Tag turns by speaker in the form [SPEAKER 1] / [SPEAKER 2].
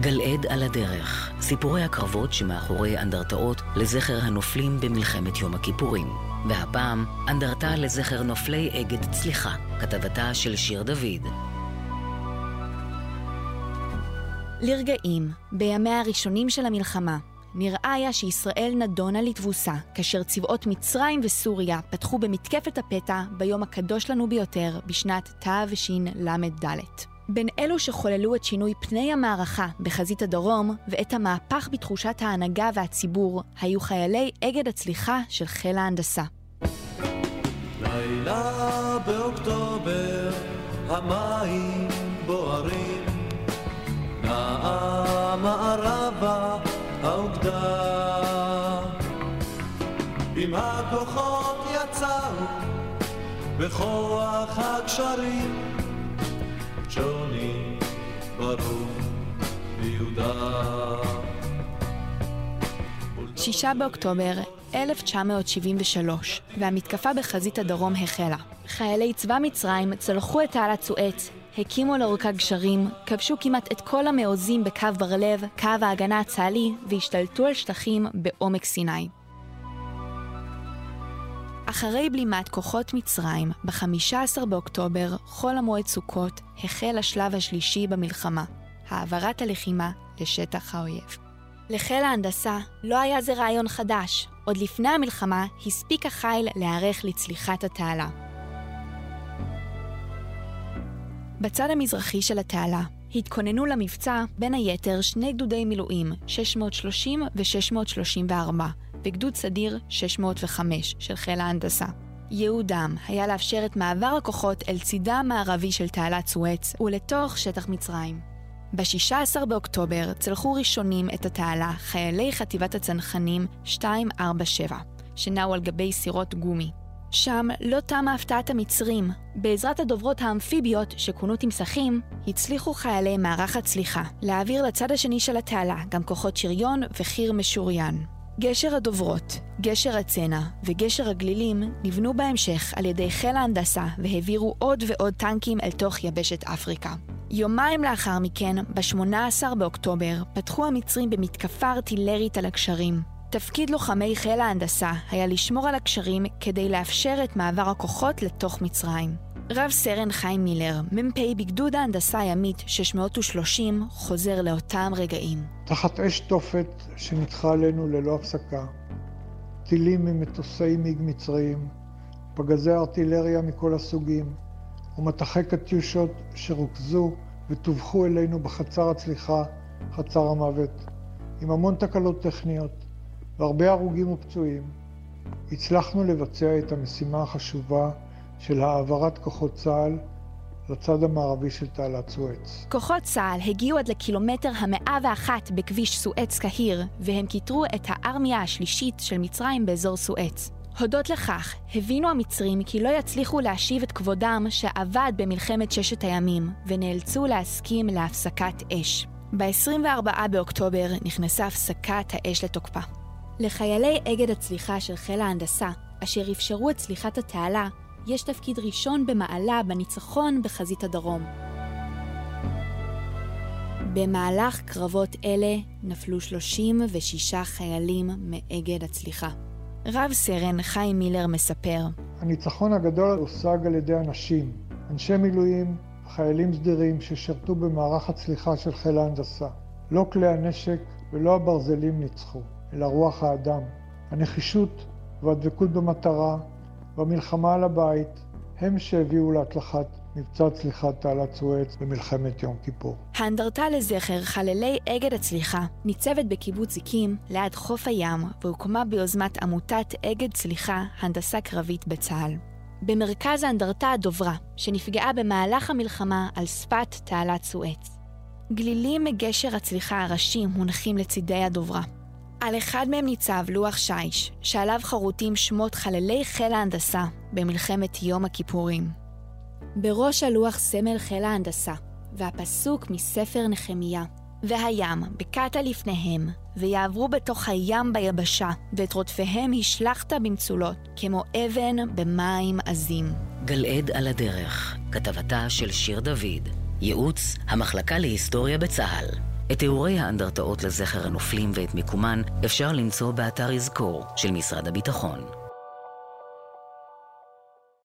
[SPEAKER 1] גלעד על הדרך, סיפורי הקרבות שמאחורי אנדרטאות לזכר הנופלים במלחמת יום הכיפורים. והפעם, אנדרטה לזכר נופלי אגד צליחה, כתבתה של שיר דוד.
[SPEAKER 2] לרגעים, בימיה הראשונים של המלחמה, נראה היה שישראל נדונה לתבוסה, כאשר צבאות מצרים וסוריה פתחו במתקפת הפתע ביום הקדוש לנו ביותר בשנת תשל"ד. בין אלו שחוללו את שינוי פני המערכה בחזית הדרום ואת המהפך בתחושת ההנהגה והציבור, היו חיילי אגד הצליחה של חיל ההנדסה. לילה באוקטובר, המים בוערים, נעה מערבה האוגדה. עם הכוחות יצאו בכוח הקשרים 6 באוקטובר 1973, והמתקפה בחזית הדרום החלה. חיילי צבא מצרים צלחו את תעלת סואץ, הקימו לאורכה גשרים, כבשו כמעט את כל המעוזים בקו בר-לב, קו ההגנה הצה"לי, והשתלטו על שטחים בעומק סיני. אחרי בלימת כוחות מצרים, ב-15 באוקטובר, חול המועד סוכות, החל השלב השלישי במלחמה, העברת הלחימה לשטח האויב. לחיל ההנדסה לא היה זה רעיון חדש, עוד לפני המלחמה הספיק החיל להיערך לצליחת התעלה. בצד המזרחי של התעלה התכוננו למבצע בין היתר שני גדודי מילואים, 630 ו-634, וגדוד סדיר 605 של חיל ההנדסה. ייעודם היה לאפשר את מעבר הכוחות אל צידה המערבי של תעלת סואץ ולתוך שטח מצרים. ב-16 באוקטובר צלחו ראשונים את התעלה חיילי חטיבת הצנחנים 247, שנעו על גבי סירות גומי. שם לא תמה הפתעת המצרים. בעזרת הדוברות האמפיביות, שכונו תמסכים, הצליחו חיילי מערך הצליחה להעביר לצד השני של התעלה גם כוחות שריון וחי"ר משוריין. גשר הדוברות, גשר הצנע וגשר הגלילים נבנו בהמשך על ידי חיל ההנדסה והעבירו עוד ועוד טנקים אל תוך יבשת אפריקה. יומיים לאחר מכן, ב-18 באוקטובר, פתחו המצרים במתקפה ארטילרית על הקשרים. תפקיד לוחמי חיל ההנדסה היה לשמור על הקשרים כדי לאפשר את מעבר הכוחות לתוך מצרים. רב סרן חיים מילר, מ"פ בגדוד ההנדסה הימית 630, חוזר לאותם רגעים.
[SPEAKER 3] תחת אש תופת שנדחה עלינו ללא הפסקה, טילים ממטוסי מיג מצריים, פגזי ארטילריה מכל הסוגים, ומטחי קטיושות שרוכזו וטווחו אלינו בחצר הצליחה, חצר המוות, עם המון תקלות טכניות והרבה הרוגים ופצועים, הצלחנו לבצע את המשימה החשובה של העברת כוחות צה"ל לצד המערבי של תעלת סואץ.
[SPEAKER 2] כוחות צה"ל הגיעו עד לקילומטר המאה ואחת בכביש סואץ קהיר, והם כיתרו את הארמיה השלישית של מצרים באזור סואץ. הודות לכך, הבינו המצרים כי לא יצליחו להשיב את כבודם שאבד במלחמת ששת הימים, ונאלצו להסכים להפסקת אש. ב-24 באוקטובר נכנסה הפסקת האש לתוקפה. לחיילי אגד הצליחה של חיל ההנדסה, אשר אפשרו את צליחת התעלה, יש תפקיד ראשון במעלה בניצחון בחזית הדרום. במהלך קרבות אלה נפלו 36 חיילים מאגד הצליחה. רב סרן חיים מילר מספר:
[SPEAKER 3] הניצחון הגדול הושג על ידי אנשים, אנשי מילואים, חיילים סדירים ששירתו במערך הצליחה של חיל ההנדסה. לא כלי הנשק ולא הברזלים ניצחו, אלא רוח האדם. הנחישות והדבקות במטרה במלחמה על הבית הם שהביאו להצלחת מבצע צליחת תעלת סואץ במלחמת יום כיפור.
[SPEAKER 2] האנדרטה לזכר חללי אגד הצליחה ניצבת בקיבוץ זיקים ליד חוף הים והוקמה ביוזמת עמותת אגד צליחה הנדסה קרבית בצה"ל. במרכז האנדרטה הדוברה, שנפגעה במהלך המלחמה על שפת תעלת סואץ. גלילים מגשר הצליחה הראשי מונחים לצידי הדוברה. על אחד מהם ניצב לוח שיש, שעליו חרוטים שמות חללי חיל ההנדסה במלחמת יום הכיפורים. בראש הלוח סמל חיל ההנדסה, והפסוק מספר נחמיה, והים בקעת לפניהם, ויעברו בתוך הים ביבשה, ואת רודפיהם השלכת במצולות, כמו אבן במים עזים.
[SPEAKER 1] גלעד על הדרך, כתבתה של שיר דוד, ייעוץ המחלקה להיסטוריה בצה"ל. את תיאורי האנדרטאות לזכר הנופלים ואת מיקומן אפשר למצוא באתר יזכור של משרד הביטחון.